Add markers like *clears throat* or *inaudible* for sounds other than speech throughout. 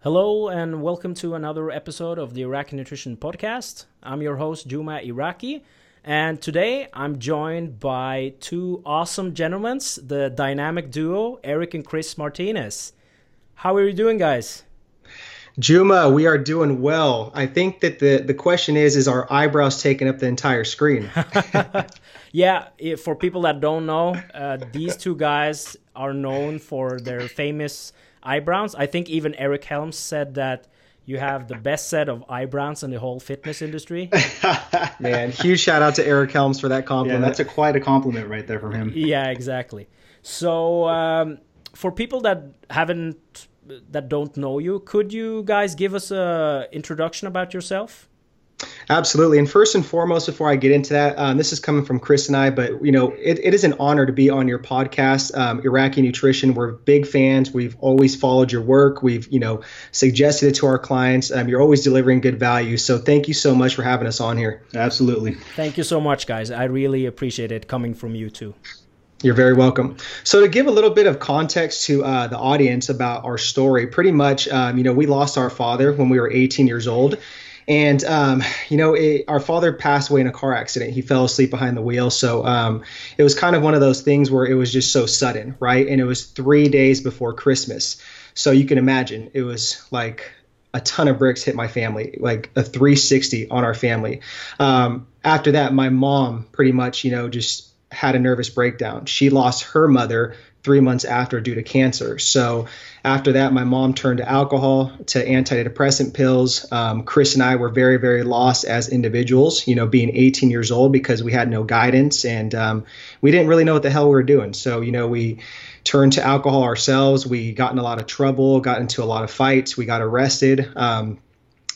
Hello and welcome to another episode of the Iraki Nutrition Podcast. I'm your host Juma Iraki, and today I'm joined by two awesome gentlemen, the dynamic duo Eric and Chris Martinez. How are you doing, guys? Juma, we are doing well. I think that the, the question is is our eyebrows taking up the entire screen? *laughs* *laughs* yeah, for people that don't know, uh, these two guys are known for their famous eyebrows. I think even Eric Helms said that you have the best set of eyebrows in the whole fitness industry. *laughs* Man, huge shout out to Eric Helms for that compliment. Yeah, that's a quite a compliment right there from him. Yeah, exactly. So, um, for people that haven't that don't know you, could you guys give us a introduction about yourself? Absolutely. And first and foremost, before I get into that, um, this is coming from Chris and I, but you know, it, it is an honor to be on your podcast, um, Iraki Nutrition. We're big fans. We've always followed your work. We've, you know, suggested it to our clients. Um, you're always delivering good value. So thank you so much for having us on here. Absolutely. Thank you so much, guys. I really appreciate it coming from you too. You're very welcome. So, to give a little bit of context to uh, the audience about our story, pretty much, um, you know, we lost our father when we were 18 years old. And um, you know, it, our father passed away in a car accident. He fell asleep behind the wheel. So um, it was kind of one of those things where it was just so sudden, right? And it was three days before Christmas. So you can imagine it was like a ton of bricks hit my family, like a 360 on our family. Um, after that, my mom pretty much, you know, just had a nervous breakdown. She lost her mother three months after due to cancer. So after that, my mom turned to alcohol, to antidepressant pills. Um, Chris and I were very, very lost as individuals, you know, being 18 years old because we had no guidance and um, we didn't really know what the hell we were doing. So, you know, we turned to alcohol ourselves. We got in a lot of trouble, got into a lot of fights. We got arrested. Um,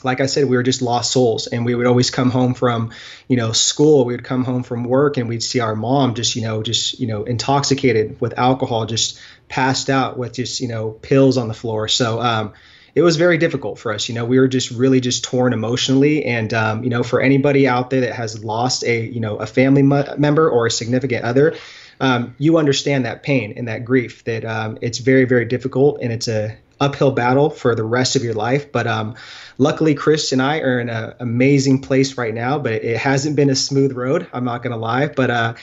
like I said, we were just lost souls. And we would always come home from, you know, school. We would come home from work and we'd see our mom just, you know, just, you know, intoxicated with alcohol, just passed out with just, you know, pills on the floor. So, um, it was very difficult for us. You know, we were just really just torn emotionally. And, um, you know, for anybody out there that has lost a, you know, a family member or a significant other, um, you understand that pain and that grief that um, it's very, very difficult and it's a uphill battle for the rest of your life. But um, luckily, Chris and I are in an amazing place right now, but it hasn't been a smooth road. I'm not going to lie. But uh,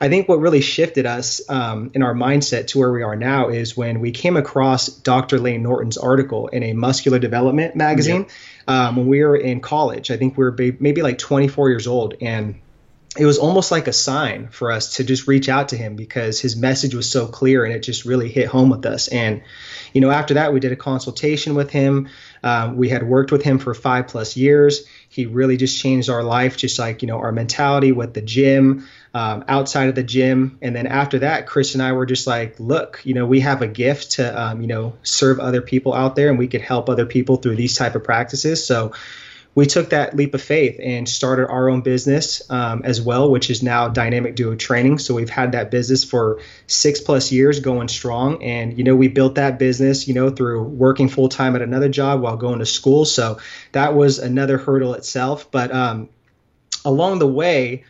I think what really shifted us um, in our mindset to where we are now is when we came across Dr. Lane Norton's article in a muscular development magazine yeah. um, when we were in college. I think we were maybe like 24 years old. And it was almost like a sign for us to just reach out to him because his message was so clear and it just really hit home with us. And, you know, after that, we did a consultation with him. Um, we had worked with him for five plus years. He really just changed our life, just like, you know, our mentality with the gym, um, outside of the gym. And then after that, Chris and I were just like, look, you know, we have a gift to, um, you know, serve other people out there and we could help other people through these type of practices. So, we took that leap of faith and started our own business um, as well, which is now Dynamic Duo Training. So we've had that business for six plus years going strong. And, you know, we built that business, you know, through working full time at another job while going to school. So that was another hurdle itself. But um, along the way,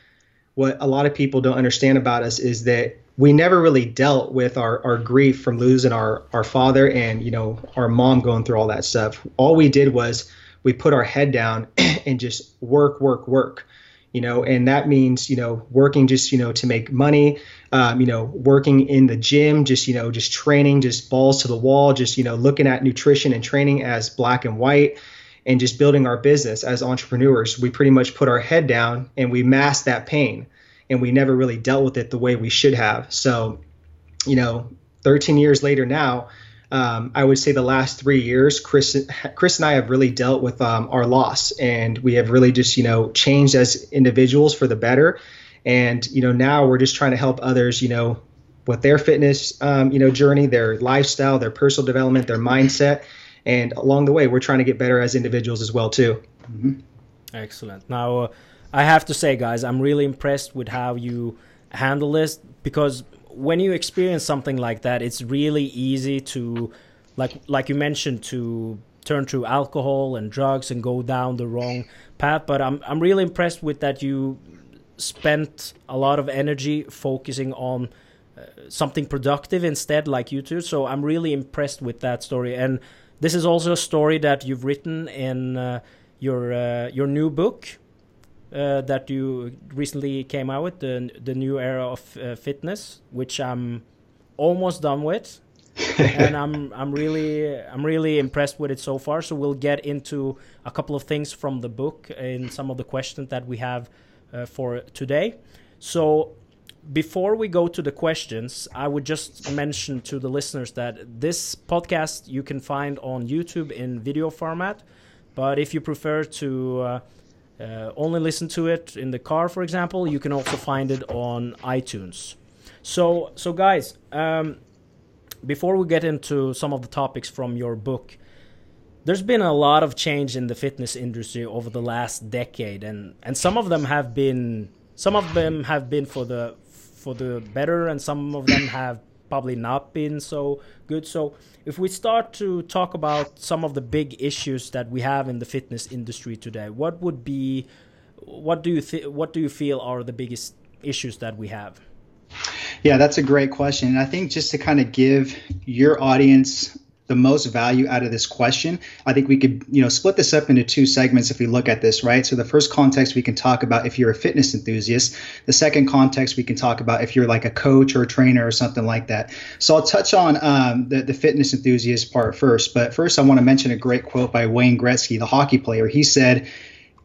what a lot of people don't understand about us is that we never really dealt with our, our grief from losing our, our father and, you know, our mom going through all that stuff. All we did was, we put our head down *clears throat* and just work, work, work. You know, and that means you know working just you know to make money. Um, you know, working in the gym, just you know, just training, just balls to the wall, just you know, looking at nutrition and training as black and white and just building our business as entrepreneurs, we pretty much put our head down and we masked that pain and we never really dealt with it the way we should have. So, you know, 13 years later now, um, I would say the last three years, Chris, Chris and I have really dealt with um, our loss, and we have really just you know changed as individuals for the better. And you know now we're just trying to help others, you know, with their fitness, um, you know, journey, their lifestyle, their personal development, their mindset, and along the way, we're trying to get better as individuals as well too. Mm-hmm. Excellent. Now, uh, I have to say, guys, I'm really impressed with how you handle this because when you experience something like that, it's really easy to, like like you mentioned, to turn to alcohol and drugs and go down the wrong path. But I'm I'm really impressed with that you spent a lot of energy focusing on uh, something productive instead, like you two. So I'm really impressed with that story. And this is also a story that you've written in uh, your uh, your new book uh, that you recently came out with, the the new era of uh, fitness, which I'm almost done with. *laughs* and I'm I'm really I'm really impressed with it so far. So we'll get into a couple of things from the book and some of the questions that we have uh, for today. So before we go to the questions, I would just mention to the listeners that this podcast you can find on YouTube in video format. But if you prefer to uh, only listen to it in the car, for example, you can also find it on iTunes. So, so guys, um, before we get into some of the topics from your book, there's been a lot of change in the fitness industry over the last decade, and and some of them have been some of them have been for the for the better, and some of them have probably not been so good. So, if we start to talk about some of the big issues that we have in the fitness industry today, what would be, what do you th- what do you feel are the biggest issues that we have? Yeah, that's a great question. And I think just to kind of give your audience the most value out of this question, I think we could, you know, split this up into two segments if we look at this, right? So the first context we can talk about if you're a fitness enthusiast. The second context we can talk about if you're like a coach or a trainer or something like that. So I'll touch on um, the, the fitness enthusiast part first. But first, I want to mention a great quote by Wayne Gretzky, the hockey player. He said,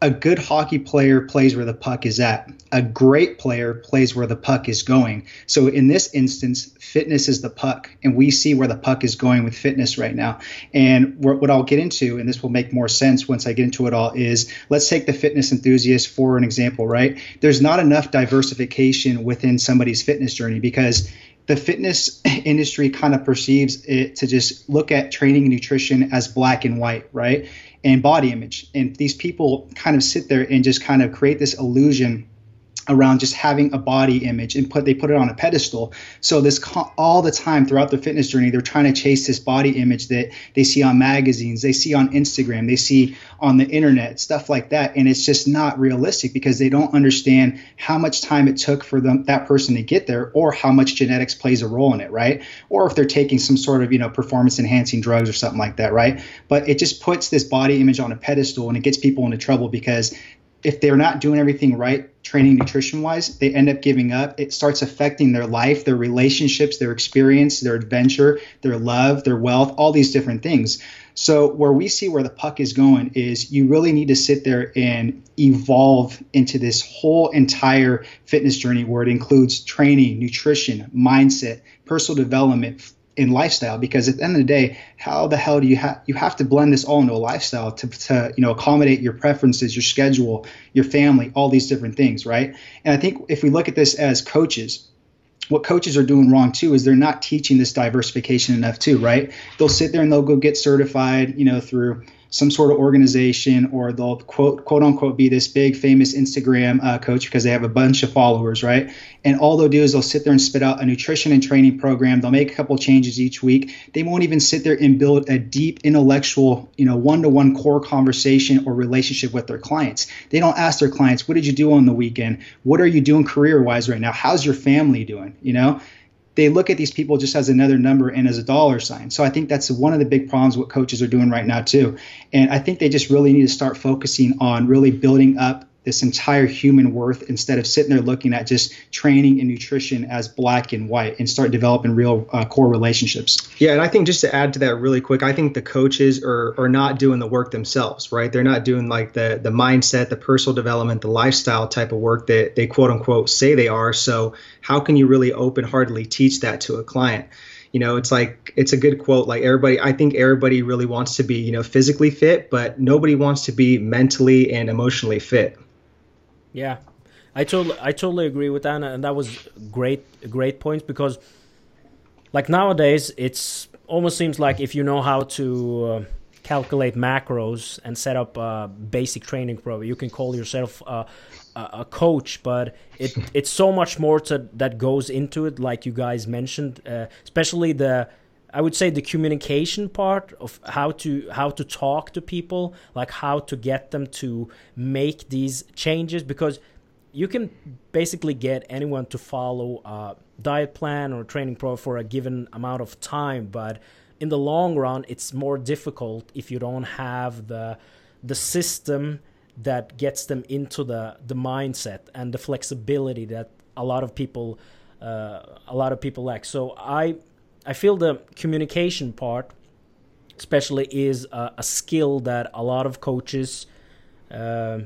a good hockey player plays where the puck is at. A great player plays where the puck is going. So in this instance, fitness is the puck, and we see where the puck is going with fitness right now. And what I'll get into, and this will make more sense once I get into it all, is let's take the fitness enthusiast for an example, right? There's not enough diversification within somebody's fitness journey because the fitness *laughs* industry kind of perceives it to just look at training and nutrition as black and white, right? And body image. And these people kind of sit there and just kind of create this illusion around just having a body image and put they put it on a pedestal. So this all the time throughout their fitness journey, they're trying to chase this body image that they see on magazines, they see on Instagram, they see on the internet, stuff like that, and it's just not realistic because they don't understand how much time it took for them that person to get there, or how much genetics plays a role in it, right? Or if they're taking some sort of you know performance enhancing drugs or something like that, right? But it just puts this body image on a pedestal and it gets people into trouble because if they're not doing everything right training nutrition wise they end up giving up. It starts affecting their life their relationships their experience their adventure their love their wealth all these different things. So where we see where the puck is going is you really need to sit there and evolve into this whole entire fitness journey where it includes training nutrition mindset personal development in lifestyle because at the end of the day how the hell do you have you have to blend this all into a lifestyle to, to you know accommodate your preferences your schedule your family all these different things right? And i think if we look at this as coaches what coaches are doing wrong too is they're not teaching this diversification enough too right? They'll sit there and they'll go get certified you know through some sort of organization or they'll quote quote unquote be this big famous Instagram uh, coach because they have a bunch of followers, right? And all they'll do is they'll sit there and spit out a nutrition and training program. They'll make a couple changes each week. They won't even sit there and build a deep intellectual, you know, one-to-one core conversation or relationship with their clients. They don't ask their clients, "What did you do on the weekend? What are you doing career-wise right now? How's your family doing?" You know, they look at these people just as another number and as a dollar sign. So I think that's one of the big problems what coaches are doing right now too. And I think they just really need to start focusing on really building up this entire human worth instead of sitting there looking at just training and nutrition as black and white and start developing real uh, core relationships. Yeah, and I think just to add to that really quick, I think the coaches are are not doing the work themselves, right? They're not doing like the the mindset, the personal development, the lifestyle type of work that they quote unquote say they are. So how can you really open heartedly teach that to a client? you know it's like it's a good quote like everybody i think everybody really wants to be you know physically fit but nobody wants to be mentally and emotionally fit yeah, I totally I totally agree with that, and that was great great points because, like nowadays, it's almost seems like if you know how to uh, calculate macros and set up a basic training program, you can call yourself a, a coach. But it *laughs* it's so much more to, that goes into it, like you guys mentioned, uh, especially the I would say the communication part of how to how to talk to people, like how to get them to make these changes because you can basically get anyone to follow a diet plan or training pro for a given amount of time, but in the long run, it's more difficult if you don't have the the system that gets them into the the mindset and the flexibility that a lot of people uh, a lot of people lack. So I I feel the communication part, especially, is a, a skill that a lot of coaches. Uh,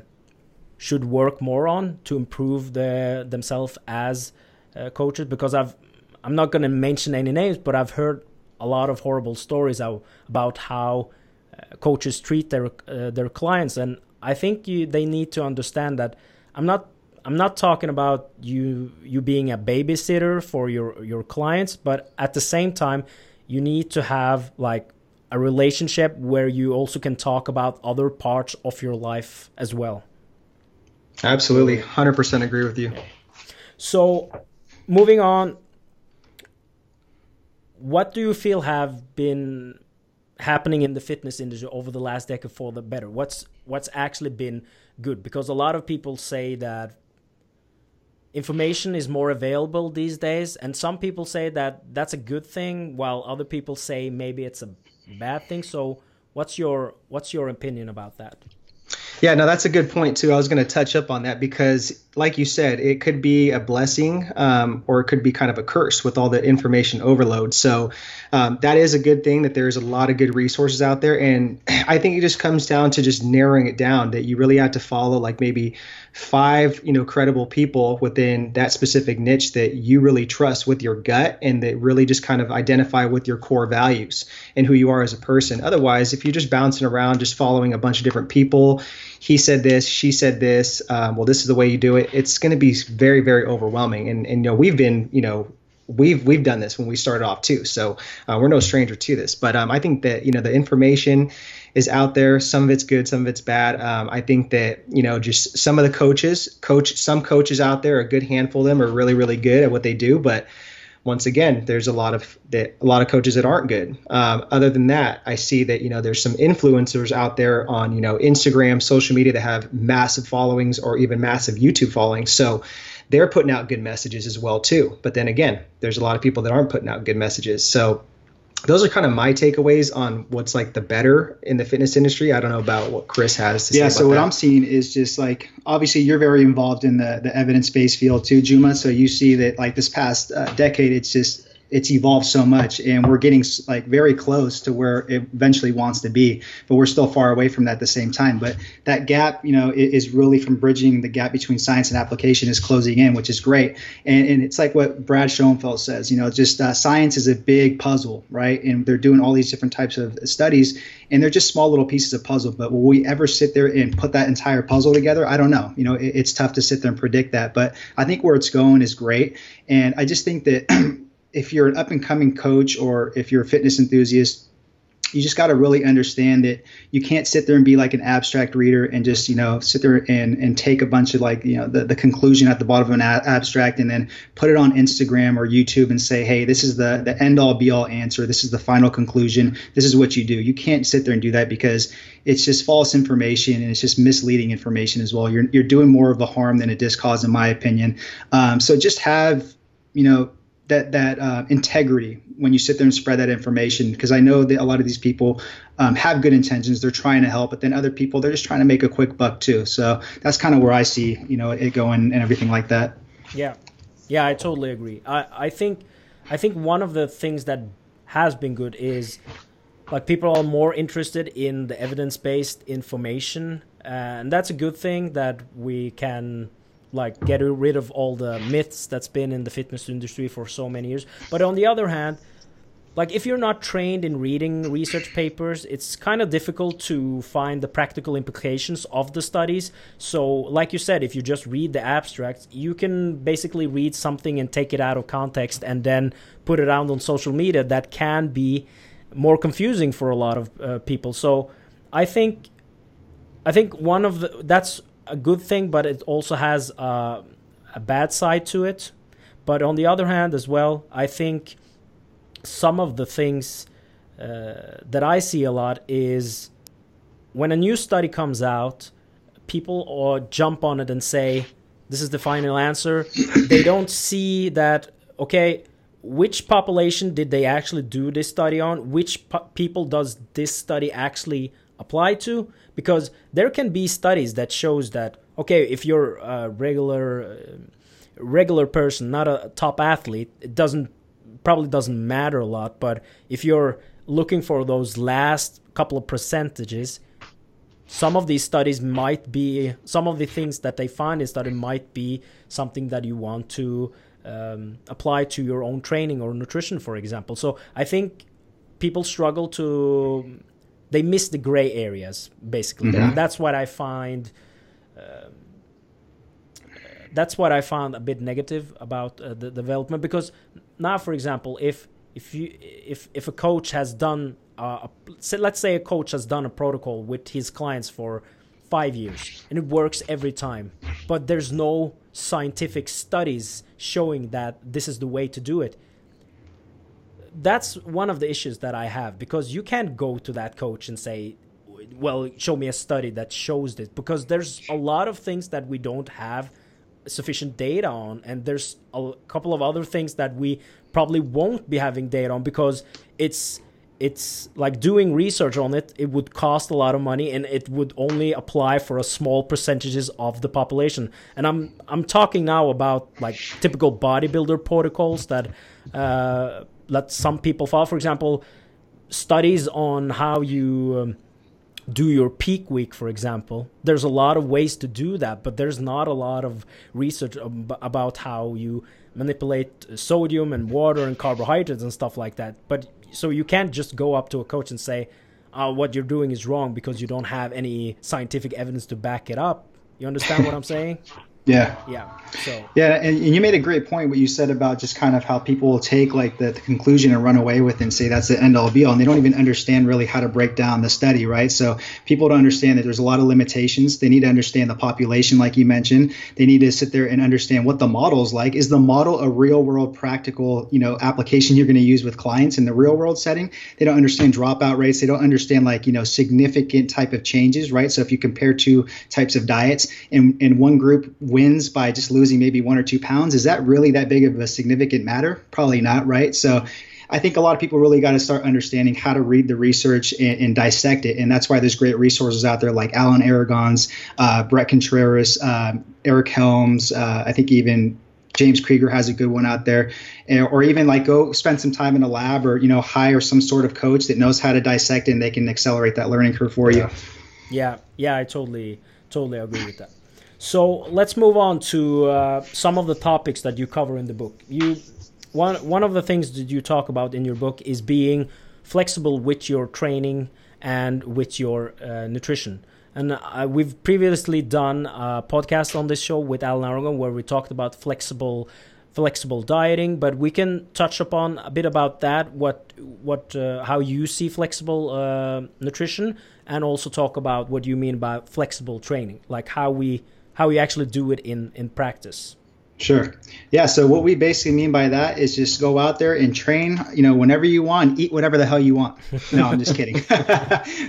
should work more on to improve their themselves as uh, coaches because I've I'm not going to mention any names but I've heard a lot of horrible stories about how uh, coaches treat their uh, their clients and I think you, they need to understand that I'm not I'm not talking about you you being a babysitter for your your clients but at the same time you need to have like a relationship where you also can talk about other parts of your life as well Absolutely, hundred percent agree with you. So, moving on, what do you feel have been happening in the fitness industry over the last decade for the better? What's what's actually been good? Because a lot of people say that information is more available these days, and some people say that that's a good thing, while other people say maybe it's a bad thing. So, what's your what's your opinion about that? Yeah, no, that's a good point too. I was going to touch up on that because, like you said, it could be a blessing um, or it could be kind of a curse with all the information overload. So um, that is a good thing that there's a lot of good resources out there, and *clears throat* I think it just comes down to just narrowing it down. That you really have to follow like maybe five, you know, credible people within that specific niche that you really trust with your gut and that really just kind of identify with your core values and who you are as a person. Otherwise, if you're just bouncing around, just following a bunch of different people, he said this, she said this, um, well, this is the way you do it. It's going to be very, very overwhelming. And, and, you know, we've been, you know, we've we've done this when we started off too so uh, we're no stranger to this but um, i think that you know the information is out there. Some of it's good, some of it's bad. Um, I think that you know just some of the coaches, coach, some coaches out there, a good handful of them are really really good at what they do, but once again, there's a lot of that a lot of coaches that aren't good. Um, other than that, I see that you know there's some influencers out there on you know Instagram, social media that have massive followings or even massive YouTube followings. So they're putting out good messages as well too. But then again, there's a lot of people that aren't putting out good messages. So those are kind of my takeaways on what's like the better in the fitness industry. I don't know about what Chris has to yeah, say. Yeah, so what that. I'm seeing is just like obviously you're very involved in the the evidence based field too, Juma. So you see that like this past uh, decade, it's just it's evolved so much and we're getting like very close to where it eventually wants to be but we're still far away from that at the same time. But that gap you know is really from bridging the gap between science and application is closing in which is great. And, and it's like what brad schoenfeld says you know just uh, science is a big puzzle right? And they're doing all these different types of studies and they're just small little pieces of puzzle. But will we ever sit there and put that entire puzzle together? I don't know. You know it, it's tough to sit there and predict that but i think where it's going is great. And i just think that *clears throat* if you're an up and coming coach or if you're a fitness enthusiast, you just got to really understand that you can't sit there and be like an abstract reader and just you know sit there and and take a bunch of like you know the, the conclusion at the bottom of an a- abstract and then put it on Instagram or YouTube and say hey this is the the end all be all answer. This is the final conclusion. This is what you do. You can't sit there and do that because it's just false information and it's just misleading information as well. You're you're doing more of a harm than a discause in my opinion. Um, so just have you know that that uh, integrity when you sit there and spread that information because I know that a lot of these people um, have good intentions they're trying to help but then other people they're just trying to make a quick buck too. So that's kind of where I see you know it going and everything like that. Yeah. Yeah I totally agree. I, I think I think one of the things that has been good is like people are more interested in the evidence-based information and that's a good thing that we can like get rid of all the myths that's been in the fitness industry for so many years. But on the other hand, like if you're not trained in reading research papers, it's kind of difficult to find the practical implications of the studies. So, like you said, if you just read the abstracts, you can basically read something and take it out of context and then put it out on social media. That can be more confusing for a lot of uh, people. So, I think, I think one of the that's a good thing, but it also has uh, a bad side to it. But on the other hand, as well, I think some of the things uh, that I see a lot is when a new study comes out, people or jump on it and say this is the final answer. *coughs* they don't see that okay, which population did they actually do this study on? Which po- people does this study actually apply to? Because there can be studies that shows that okay, if you're a regular regular person, not a top athlete, it doesn't probably doesn't matter a lot. But if you're looking for those last couple of percentages, some of these studies might be some of the things that they find is that it might be something that you want to um, apply to your own training or nutrition, for example. So I think people struggle to they miss the gray areas basically. Mm-hmm. That's what I find. Uh, that's what I found a bit negative about uh, the development because now, for example, if if you if if a coach has done uh, a, let's say a coach has done a protocol with his clients for five years and it works every time, but there's no scientific studies showing that this is the way to do it. That's one of the issues that I have because you can't go to that coach and say, well, show me a study that shows this because there's a lot of things that we don't have sufficient data on and there's a couple of other things that we probably won't be having data on because it's it's like doing research on it it would cost a lot of money and it would only apply for a small percentages of the population. And i'm i'm talking now about like typical bodybuilder protocols that uh, let some people follow for example studies on how you um, do your peak week, for example. There's a lot of ways to do that, but there's not a lot of research about how you manipulate sodium and water and carbohydrates and stuff like that. But so you can't just go up to a coach and say, uh, what you're doing is wrong because you don't have any scientific evidence to back it up. You understand what I'm *laughs* saying? Yeah. Yeah. So. Yeah, and, and, you made a great point. What you said about just kind of how people will take like the, the, conclusion and run away with it and say that's the end all be all, and they don't even understand really how to break down the study, right? So people don't understand that there's a lot of limitations. They need to understand the population, like you mentioned. They need to sit there and understand what the model is like. Is the model a real world practical, you know, application you're going to use with clients in the real world setting? They don't understand dropout rates. They don't understand like you know significant type of changes, right? So if you compare two types of diets, and in one group wins by just losing maybe one or two pounds, is that really that big of a significant matter? Probably not, right? So I think a lot of people really got to start understanding how to read the research and, and, dissect it. And that's why there's great resources out there like Alan Aragon's, uh, Bret Contreras, uh, Eric Helms, uh, I think even James Krieger has a good one out there, or even like go spend some time in a lab or you know hire some sort of coach that knows how to dissect and they can accelerate that learning curve for you. Yeah, yeah, I totally totally agree with that. So let's move on to uh, some of the topics that you cover in the book. You one one of the things that you talk about in your book is being flexible with your training and with your uh, nutrition. And uh, we've previously done a podcast on this show with Alan Aragon where we talked about flexible flexible dieting, but we can touch upon a bit about that, what what uh, how you see flexible uh, nutrition, and also talk about what you mean by flexible training, like how we how we actually do it in in practice. Sure. Yeah. So what we basically mean by that is just go out there and train, you know, whenever you want, eat whatever the hell you want. *laughs* No, I'm just kidding. *laughs*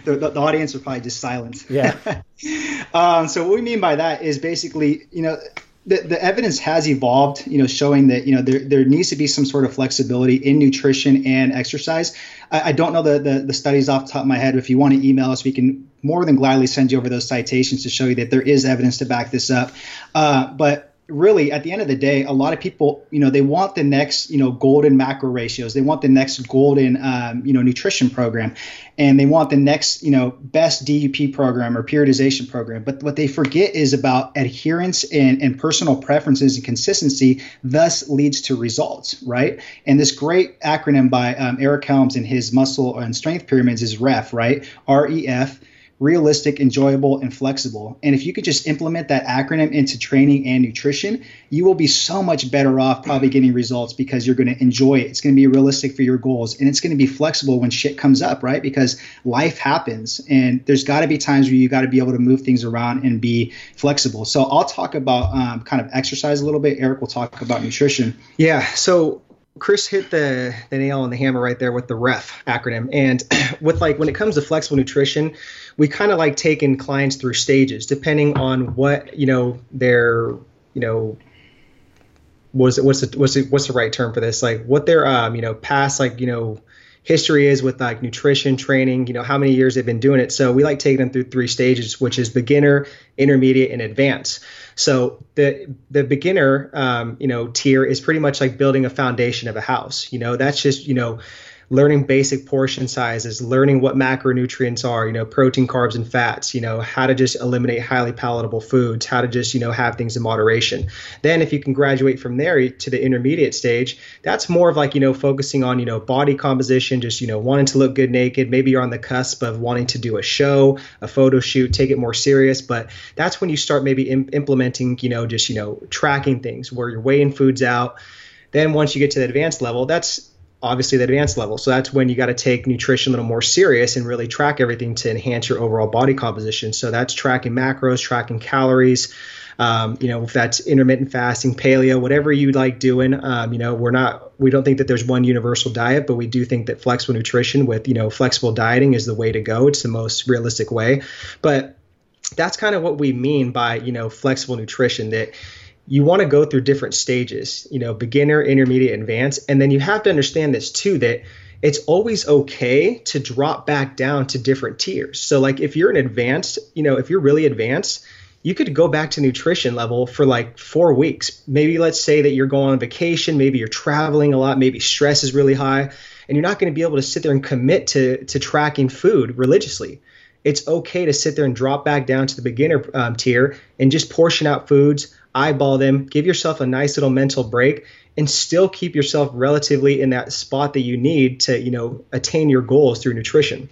the, the, the, audience would probably just silent Yeah. *laughs* um, so what we mean by that is basically, you know, the, the evidence has evolved, you know, showing that, you know, there, there needs to be some sort of flexibility in nutrition and exercise. I, I don't know the, the, the studies off the top of my head. If you want to email us, we can more than gladly send you over those citations to show you that there is evidence to back this up. Uh, but really at the end of the day a lot of people you know they want the next you know golden macro ratios. They want the next golden um, you know nutrition program. And they want the next you know best dup program or periodization program. But what they forget is about adherence and, and personal preferences and consistency thus leads to results right? And this great acronym by um, eric helms and his muscle and strength pyramids is ref right? Ref realistic, enjoyable, and flexible. And if you could just implement that acronym into training and nutrition, you will be so much better off probably getting results because you're going to enjoy it. It's going to be realistic for your goals and it's going to be flexible when shit comes up, right? Because life happens and there's got to be times where you got to be able to move things around and be flexible. So I'll talk about um, kind of exercise a little bit. Eric will talk about nutrition. Yeah. So Chris hit the, the nail on the hammer right there with the REF acronym. And *clears throat* with like when it comes to flexible nutrition, we kind of like taking clients through stages depending on what, you know, their you know was it what's the what's the, what's the right term for this? Like what their um you know past like you know history is with like nutrition training you know how many years they've been doing it. So we like taking them through three stages which is beginner intermediate and advanced. So the the beginner um, you know tier is pretty much like building a foundation of a house. You know that's just you know learning basic portion sizes, learning what macronutrients are, you know, protein, carbs, and fats, you know, how to just eliminate highly palatable foods, how to just, you know, have things in moderation. Then if you can graduate from there to the intermediate stage, that's more of like, you know, focusing on, you know, body composition, just, you know, wanting to look good naked. Maybe you're on the cusp of wanting to do a show, a photo shoot, take it more serious. But that's when you start maybe Im- implementing, you know, just, you know, tracking things where you're weighing foods out. Then once you get to the advanced level, that's obviously the advanced level. So that's when you got to take nutrition a little more serious and really track everything to enhance your overall body composition. So that's tracking macros, tracking calories. Um, you know, if that's intermittent fasting, paleo, whatever you like doing, um, you know, we're not, we don't think that there's one universal diet, but we do think that flexible nutrition with, you know, flexible dieting is the way to go. It's the most realistic way. But that's kind of what we mean by, you know, flexible nutrition that, you want to go through different stages, you know, beginner, intermediate, advanced. And then you have to understand this too that it's always okay to drop back down to different tiers. So, like if you're an advanced, you know, if you're really advanced, you could go back to nutrition level for like four weeks. Maybe let's say that you're going on vacation, maybe you're traveling a lot, maybe stress is really high, and you're not going to be able to sit there and commit to, to tracking food religiously it's okay to sit there and drop back down to the beginner um, tier and just portion out foods eyeball them, give yourself a nice little mental break, and still keep yourself relatively in that spot that you need to, you know, attain your goals through nutrition.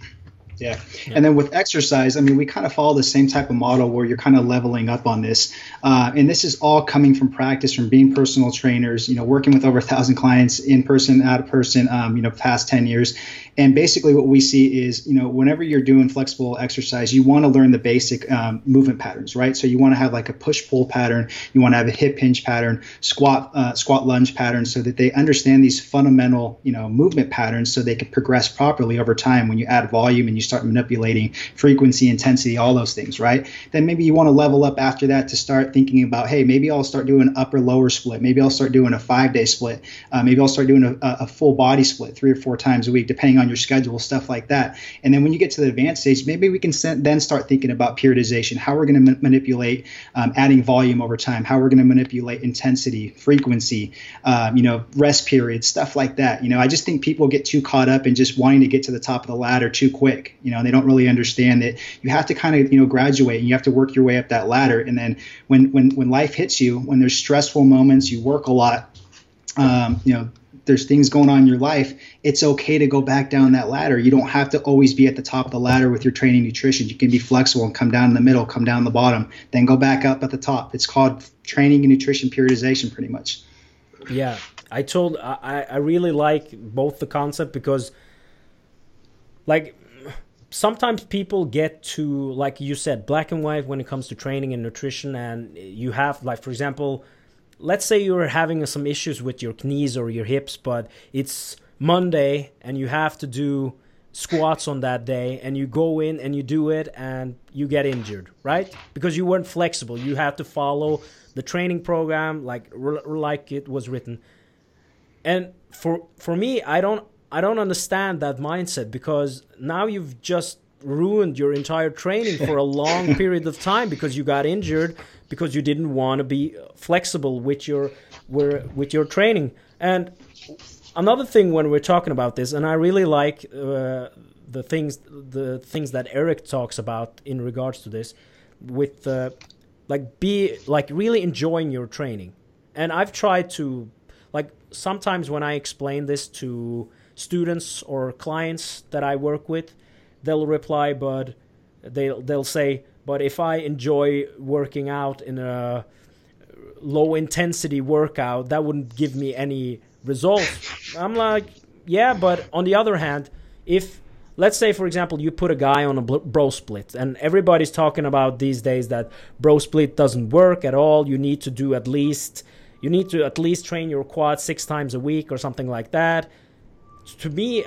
Yeah. And then with exercise, I mean, we kind of follow the same type of model where you're kind of leveling up on this. Uh, and this is all coming from practice, from being personal trainers, you know, working with over a thousand clients in person, out of person, um, you know, past 10 years. And basically, what we see is, you know, whenever you're doing flexible exercise, you want to learn the basic um, movement patterns, right? So you want to have like a push pull pattern, you want to have a hip hinge pattern, squat uh, squat lunge pattern, so that they understand these fundamental, you know, movement patterns, so they can progress properly over time. When you add volume and you start manipulating frequency, intensity, all those things, right? Then maybe you want to level up after that to start thinking about, hey, maybe I'll start doing upper lower split, maybe I'll start doing a five day split, uh, maybe I'll start doing a, a full body split three or four times a week, depending on on your schedule, stuff like that. And then when you get to the advanced stage, maybe we can then start thinking about periodization, how we're going to ma- manipulate um, adding volume over time, how we're going to manipulate intensity, frequency, um, you know, rest periods, stuff like that. You know, I just think people get too caught up in just wanting to get to the top of the ladder too quick. You know, and they don't really understand that you have to kind of you know graduate and you have to work your way up that ladder. And then when when when life hits you, when there's stressful moments, you work a lot. Um, you know, there's things going on in your life, it's okay to go back down that ladder. You don't have to always be at the top of the ladder with your training nutrition. You can be flexible and come down in the middle, come down the bottom, then go back up at the top. It's called training and nutrition periodization, pretty much. Yeah, I told I I really like both the concept because, like, sometimes people get to like you said black and white when it comes to training and nutrition, and you have like for example let's say you're having some issues with your knees or your hips, but it's Monday and you have to do squats on that day and you go in and you do it and you get injured, right? Because you weren't flexible. You have to follow the training program like like it was written. And for for me, I don't I don't understand that mindset because now you've just ruined your entire training for a long *laughs* period of time because you got injured because you didn't want to be flexible with your with your training. And another thing when we're talking about this, and I really like uh, the things the things that Eric talks about in regards to this, with uh, like be like really enjoying your training. And I've tried to like sometimes when I explain this to students or clients that I work with, they'll reply, but they'll they'll say, but if I enjoy working out in a low intensity workout, that wouldn't give me any results. I'm like, yeah, but on the other hand, if let's say for example you put a guy on a bro split and everybody's talking about these days that bro split doesn't work at all you need to do at least you need to at least train your quad six times a week or something like that to me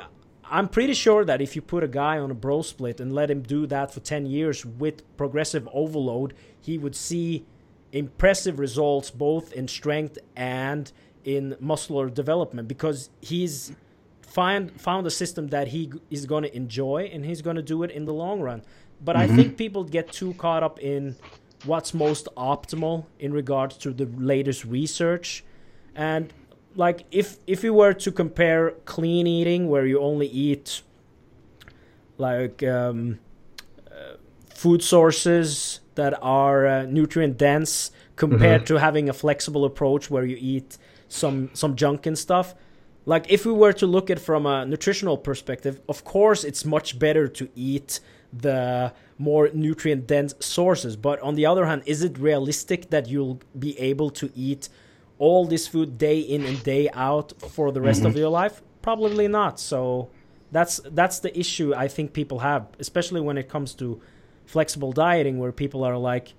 I'm pretty sure that if you put a guy on a bro split and let him do that for 10 years with progressive overload, he would see impressive results both in strength and in muscular development because he's find found a system that he is going to enjoy and he's going to do it in the long run. But mm-hmm. I think people get too caught up in what's most optimal in regards to the latest research and like if if you were to compare clean eating where you only eat like um, uh, food sources that are uh, nutrient dense compared mm-hmm. to having a flexible approach where you eat some some junk and stuff like if we were to look at from a nutritional perspective of course it's much better to eat the more nutrient dense sources but on the other hand is it realistic that you'll be able to eat all this food day in and day out for the rest mm-hmm. of your life probably not so that's that's the issue i think people have especially when it comes to flexible dieting where people are like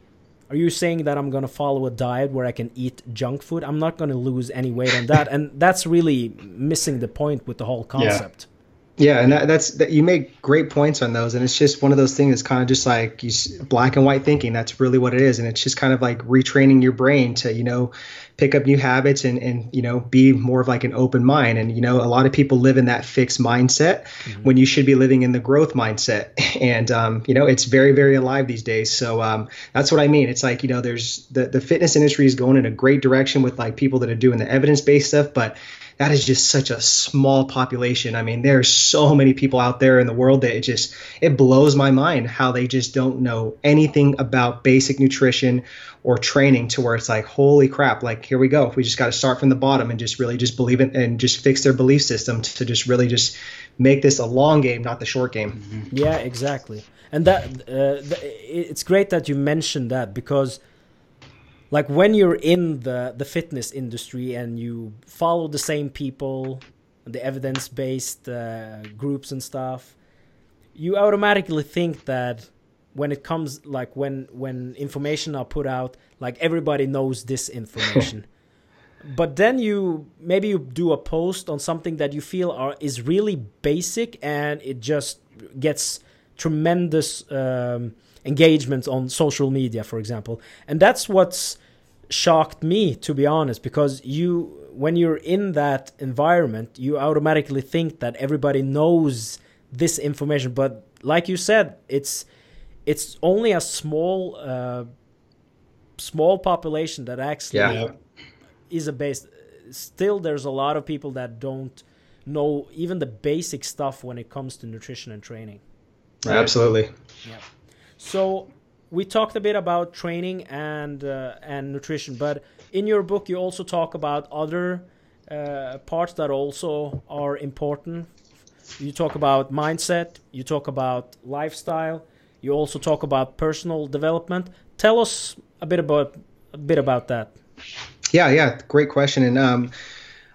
are you saying that I'm going to follow a diet where I can eat junk food? I'm not going to lose any weight on that. *laughs* and that's really missing the point with the whole concept. Yeah. Yeah, and that, that's that you make great points on those, and it's just one of those things. It's kind of just like you, black and white thinking. That's really what it is, and it's just kind of like retraining your brain to you know pick up new habits and and you know be more of like an open mind and you know a lot of people live in that fixed mindset mm-hmm. when you should be living in the growth mindset *laughs* and um, you know it's very very alive these days so um, that's what i mean it's like you know there's the, the fitness industry is going in a great direction with like people that are doing the evidence-based stuff but that is just such a small population. I mean, there's so many people out there in the world that it just it blows my mind how they just don't know anything about basic nutrition or training to where it's like, holy crap, like here we go. We just got to start from the bottom and just really just believe it and just fix their belief system to just really just make this a long game, not the short game. Mm-hmm. Yeah, exactly. And that uh, it's great that you mentioned that because like when you're in the the fitness industry and you follow the same people the evidence based uh, groups and stuff you automatically think that when it comes like when when information are put out like everybody knows this information. *laughs* But then you maybe you do a post on something that you feel are is really basic and it just gets tremendous um, engagement on social media, for example. And that's what's shocked me, to be honest, because you, when you're in that environment, you automatically think that everybody knows this information. But like you said, it's it's only a small uh, small population that actually yeah. is a base. Still, there's a lot of people that don't know even the basic stuff when it comes to nutrition and training. Right? Absolutely. Yeah. So we talked a bit about training and uh, and nutrition, but in your book you also talk about other uh, parts that also are important. You talk about mindset. You talk about lifestyle. You also talk about personal development. Tell us a bit about a bit about that. Yeah, yeah, great question, and um,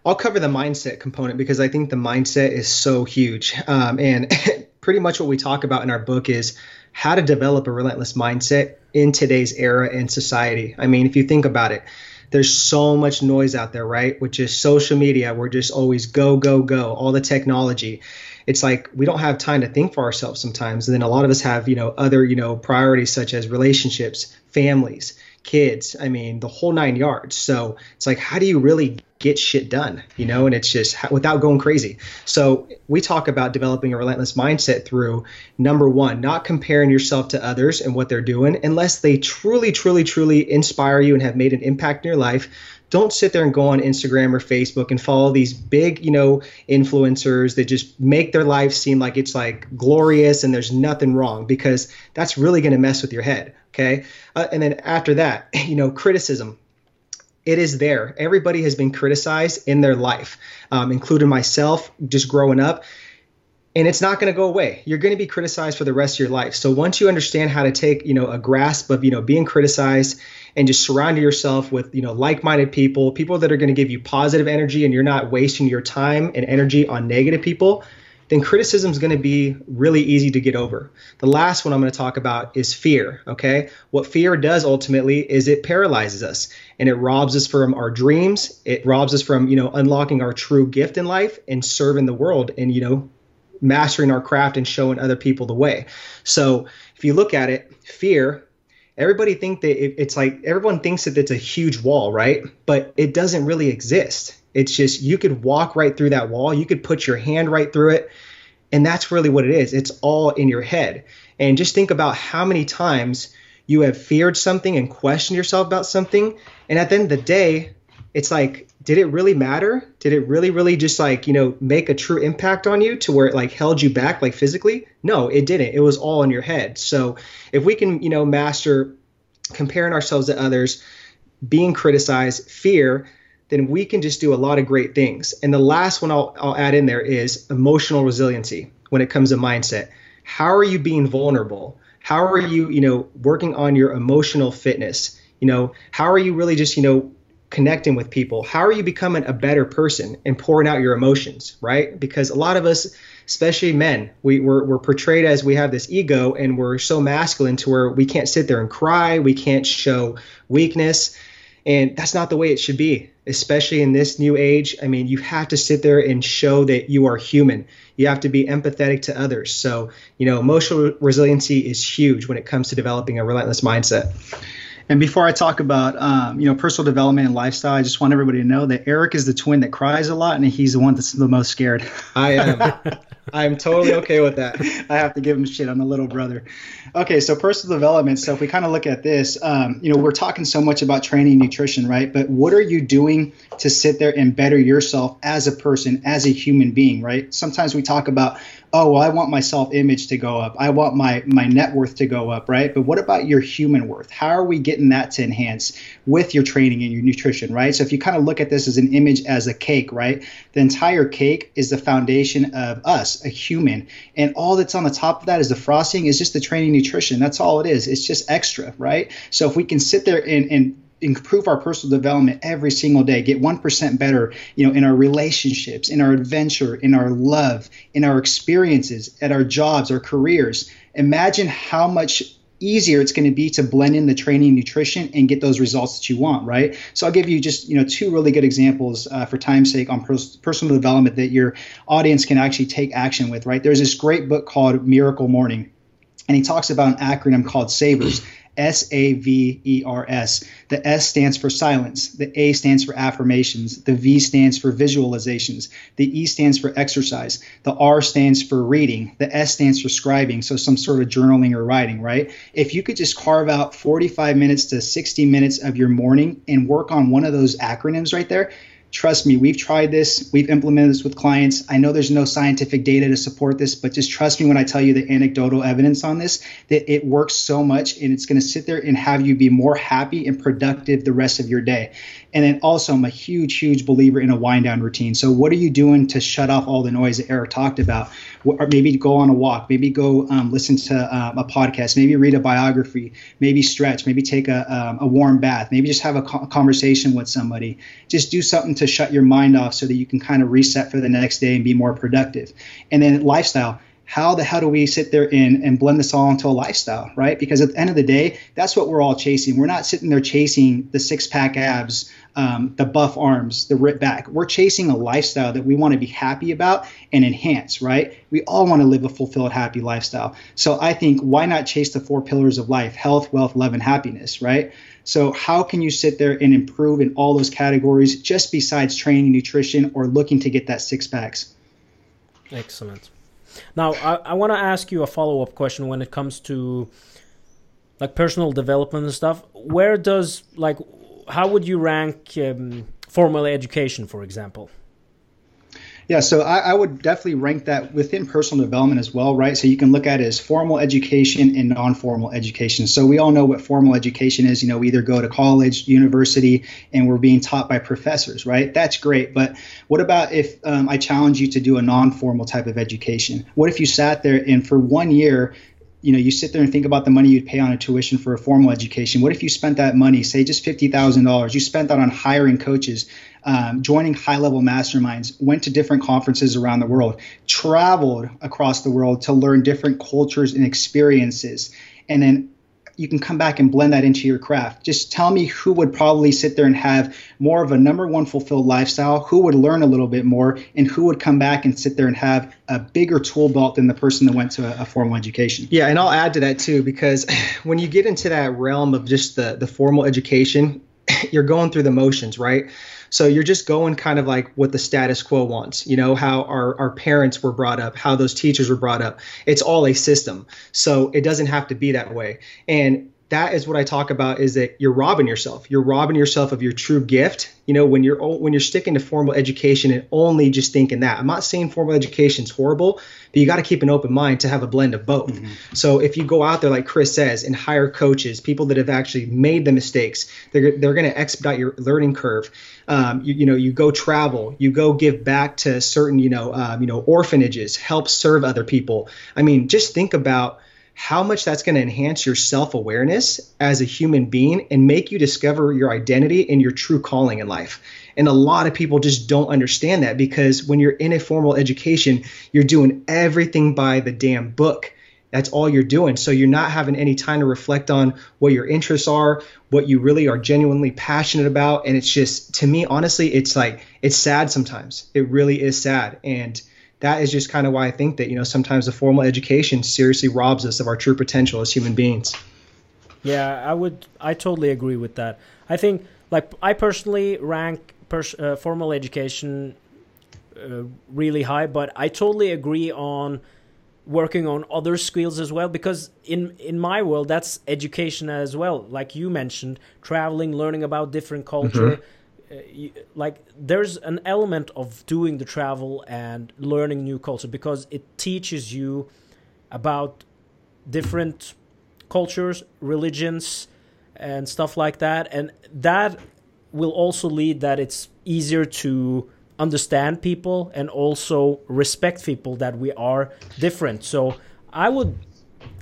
I'll cover the mindset component because I think the mindset is so huge. Um, and *laughs* pretty much what we talk about in our book is how to develop a relentless mindset in today's era and society. I mean, if you think about it, there's so much noise out there, right? Which is social media. We're just always go, go, go, all the technology. It's like we don't have time to think for ourselves sometimes. And then a lot of us have, you know, other, you know, priorities such as relationships, families, kids. I mean, the whole nine yards. So it's like, how do you really get shit done? You know, and it's just without going crazy. So we talk about developing a relentless mindset through number one, not comparing yourself to others and what they're doing unless they truly, truly, truly inspire you and have made an impact in your life don't sit there and go on Instagram or Facebook and follow these big, you know, influencers that just make their life seem like it's like glorious and there's nothing wrong because that's really going to mess with your head. Okay. Uh, and then after that, *laughs* you know, criticism. It is there. Everybody has been criticized in their life, um, including myself, just growing up and it's not going to go away you're going to be criticized for the rest of your life so once you understand how to take you know a grasp of you know being criticized and just surround yourself with you know like-minded people people that are going to give you positive energy and you're not wasting your time and energy on negative people then criticism is going to be really easy to get over the last one i'm going to talk about is fear okay what fear does ultimately is it paralyzes us and it robs us from our dreams it robs us from you know unlocking our true gift in life and serving the world and you know mastering our craft and showing other people the way so if you look at it fear everybody think that it, it's like everyone thinks that it's a huge wall, right? But it doesn't really exist. It's just you could walk right through that wall, you could put your hand right through it, and that's really what it is. It's all in your head. And just think about how many times you have feared something and questioned yourself about something, and at the end of the day, it's like did it really matter? Did it really, really just like, you know, make a true impact on you to where it like held you back like physically? No, it didn't. It was all in your head. So if we can, you know, master comparing ourselves to others, being criticized, fear, then we can just do a lot of great things. And the last one I'll, I'll add in there is emotional resiliency when it comes to mindset. How are you being vulnerable? How are you, you know, working on your emotional fitness? You know, how are you really just, you know, connecting with people? How are you becoming a better person and pouring out your emotions, right? Because a lot of us, especially men, we, we're, we're portrayed as we have this ego and we're so masculine to where we can't sit there and cry, we can't show weakness. And that's not the way it should be, especially in this new age. I mean, you have to sit there and show that you are human. You have to be empathetic to others. So, you know, emotional resiliency is huge when it comes to developing a relentless mindset. And before I talk about um, you know personal development and lifestyle, I just want everybody to know that Eric is the twin that cries a lot, and he's the one that's the most scared. I am. *laughs* I'm totally okay with that. I have to give him shit. I'm the little brother. Okay, so personal development. So if we kind of look at this, um, you know, we're talking so much about training nutrition, right? But what are you doing to sit there and better yourself as a person, as a human being, right? Sometimes we talk about oh well i want my self image to go up. I want my my net worth to go up right? But what about your human worth? How are we getting that to enhance with your training and your nutrition right? So if you kind of look at this as an image as a cake right? The entire cake is the foundation of us a human. And all that's on the top of that is the frosting is just the training nutrition. That's all it is. It's just extra right? So if we can sit there and and improve our personal development every single day, get 1% better, you know, in our relationships, in our adventure, in our love, in our experiences, at our jobs, our careers. Imagine how much easier it's going to be to blend in the training and nutrition and get those results that you want right? So i'll give you just you know two really good examples uh, for time's sake on pers- personal development that your audience can actually take action with right? There's this great book called miracle morning and he talks about an acronym called savers S A V E R S. The S stands for silence. The A stands for affirmations. The V stands for visualizations. The E stands for exercise. The R stands for reading. The S stands for scribing, so some sort of journaling or writing, right? If you could just carve out 45 minutes to 60 minutes of your morning and work on one of those acronyms right there, trust me, we've tried this, we've implemented this with clients. I know there's no scientific data to support this, but just trust me when I tell you the anecdotal evidence on this that it works so much and it's going to sit there and have you be more happy and productive the rest of your day. And then also, I'm a huge, huge believer in a wind down routine. So, what are you doing to shut off all the noise that Eric talked about? Or maybe go on a walk, maybe go um, listen to um, a podcast, maybe read a biography, maybe stretch, maybe take a, um, a warm bath, maybe just have a co- conversation with somebody. Just do something to shut your mind off so that you can kind of reset for the next day and be more productive. And then, lifestyle how the hell do we sit there and, and blend this all into a lifestyle, right? Because at the end of the day, that's what we're all chasing. We're not sitting there chasing the six pack abs, um, the buff arms, the rip back. We're chasing a lifestyle that we want to be happy about and enhance, right? We all want to live a fulfilled, happy lifestyle. So I think why not chase the four pillars of life health, wealth, love, and happiness, right? So, how can you sit there and improve in all those categories just besides training, nutrition, or looking to get that six packs? Excellent. Now, I, I want to ask you a follow up question when it comes to like personal development and stuff. Where does like how would you rank um, formal education, for example? Yeah, so I, I, would definitely rank that within personal development as well, right? So you can look at it as formal education and non-formal education. So we all know what formal education is. You know, we either go to college, university, and we're being taught by professors, right? That's great. But what about if um, I challenge you to do a non-formal type of education? What if you sat there and for one year you know, you sit there and think about the money you'd pay on a tuition for a formal education. What if you spent that money, say just fifty thousand dollars, you spent that on hiring coaches, um, joining high-level masterminds, went to different conferences around the world, traveled across the world to learn different cultures and experiences, and then you can come back and blend that into your craft. Just tell me who would probably sit there and have more of a number one fulfilled lifestyle, who would learn a little bit more, and who would come back and sit there and have a bigger tool belt than the person that went to a, a formal education. Yeah, and I'll add to that too, because *laughs* when you get into that realm of just the, the formal education, *laughs* you're going through the motions, right? So you're just going kind of like what the status quo wants, you know, how our, our parents were brought up, how those teachers were brought up. It's all a system. So it doesn't have to be that way. And that is what I talk about is that you're robbing yourself. You're robbing yourself of your true gift. You know, when you're when you're sticking to formal education and only just thinking that. I'm not saying formal education is horrible, but you got to keep an open mind to have a blend of both. Mm-hmm. So if you go out there like Chris says and hire coaches, people that have actually made the mistakes, they're they're going to expedite your learning curve. Um, you, you, know, you go travel, you go give back to certain you know um, you know orphanages, help serve other people. I mean, just think about how much that's going to enhance your self awareness as a human being and make you discover your identity and your true calling in life. And a lot of people just don't understand that because when you're in a formal education, you're doing everything by the damn book. That's all you're doing. So you're not having any time to reflect on what your interests are, what you really are genuinely passionate about. And it's just, to me, honestly, it's like, it's sad sometimes. It really is sad. And that is just kind of why I think that you know sometimes the formal education seriously robs us of our true potential as human beings. Yeah, I would. I totally agree with that. I think, like, I personally rank pers- uh, formal education uh, really high, but I totally agree on working on other skills as well because in in my world that's education as well like you mentioned traveling learning about different culture mm-hmm uh, like there's an element of doing the travel and learning new culture because it teaches you about different cultures religions and stuff like that. And that will also lead that it's easier to understand people and also respect people that we are different. So i would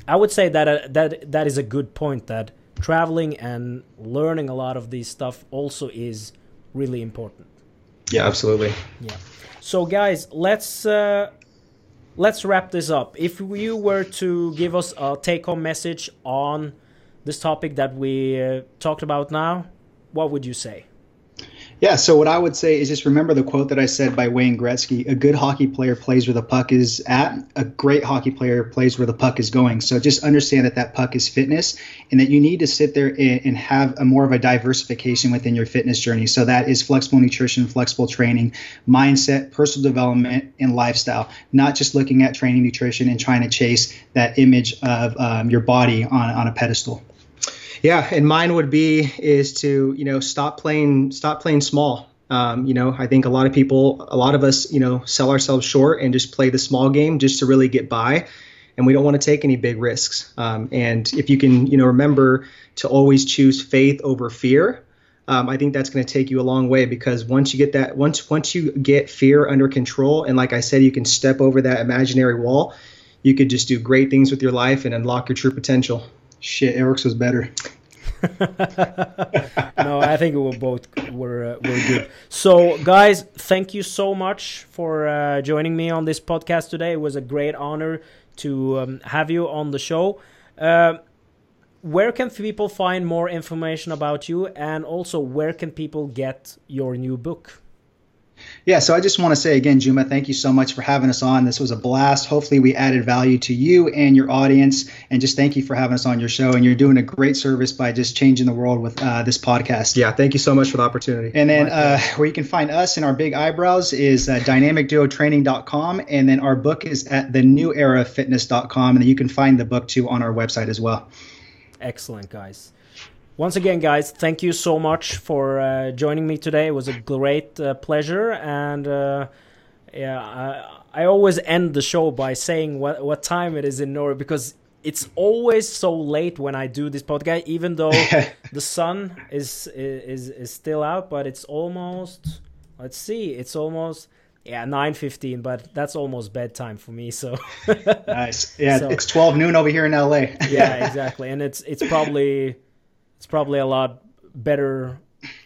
i would say that uh, that that is a good point that traveling and learning a lot of these stuff also is really important. Yeah, absolutely. Yeah. So guys, let's uh, let's wrap this up. If you were to give us a take-home message on this topic that we uh, talked about now, what would you say? Yeah, so what I would say is just remember the quote that I said by Wayne Gretzky a good hockey player plays where the puck is at, a great hockey player plays where the puck is going. So just understand that that puck is fitness and that you need to sit there and have a more of a diversification within your fitness journey. So that is flexible nutrition, flexible training, mindset, personal development, and lifestyle, not just looking at training nutrition and trying to chase that image of um, your body on, on a pedestal. Yeah, and mine would be is to you know stop playing stop playing small. Um, you know, I think a lot of people, a lot of us, you know, sell ourselves short and just play the small game just to really get by, and we don't want to take any big risks. Um, and if you can, you know, remember to always choose faith over fear, um, I think that's going to take you a long way because once you get that, once once you get fear under control, and like I said, you can step over that imaginary wall, you could just do great things with your life and unlock your true potential. Shit, Eric's was better. *laughs* no, I think we both were uh, were good. So, guys, thank you so much for uh, joining me on this podcast today. It was a great honor to um, have you on the show. Uh, where can people find more information about you, and also where can people get your new book? Yeah, so I just want to say again, Juma, thank you so much for having us on. This was a blast. Hopefully, we added value to you and your audience. And just thank you for having us on your show. And you're doing a great service by just changing the world with uh, this podcast. Yeah, thank you so much for the opportunity. And then uh, where you can find us and our big eyebrows is uh, dynamicduotraining.com. And then our book is at thenewerafitness.com. And then you can find the book too on our website as well. Excellent, guys. Once again, guys, thank you so much for uh, joining me today. It was a great uh, pleasure, and uh, yeah, I, I, always end the show by saying what what time it is in Norway because it's always so late when I do this podcast, even though *laughs* the sun is is is still out, but it's almost. Let's see, it's almost yeah, nine fifteen, but that's almost bedtime for me. So *laughs* nice. Yeah, so, it's twelve noon over here in LA. yeah, *laughs* exactly, and it's it's probably it's probably a lot better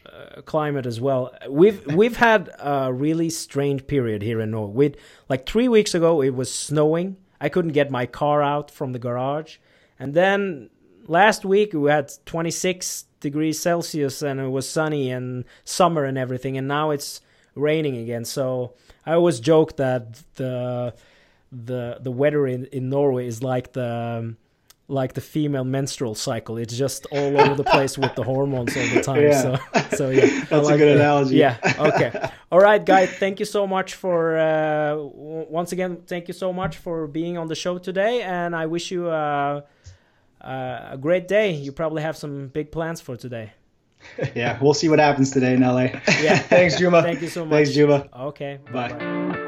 uh, climate as well. We've we've had a really strange period here in Norway. With like three weeks ago, it was snowing. I couldn't get my car out from the garage, and then last week we had 26 degrees Celsius and it was sunny and summer and everything, and now it's raining again. So I always joke that the the the weather in, in Norway is like the um, like the female menstrual cycle. It's just all over the place with the hormones all the time. Yeah. So, *laughs* so yeah, That's like a good that. analogy. Yeah. Okay. All right, guys. Thank you so much for uh, once again. Thank you so much for being on the show today, and I wish you uh, uh, a great day. You probably have some big plans for today. *laughs* Yeah, we'll see what happens today in LA. Yeah. *laughs* Thanks, Juma. Thank you so much. Thanks, Juma. Okay. Bye. Bye-bye.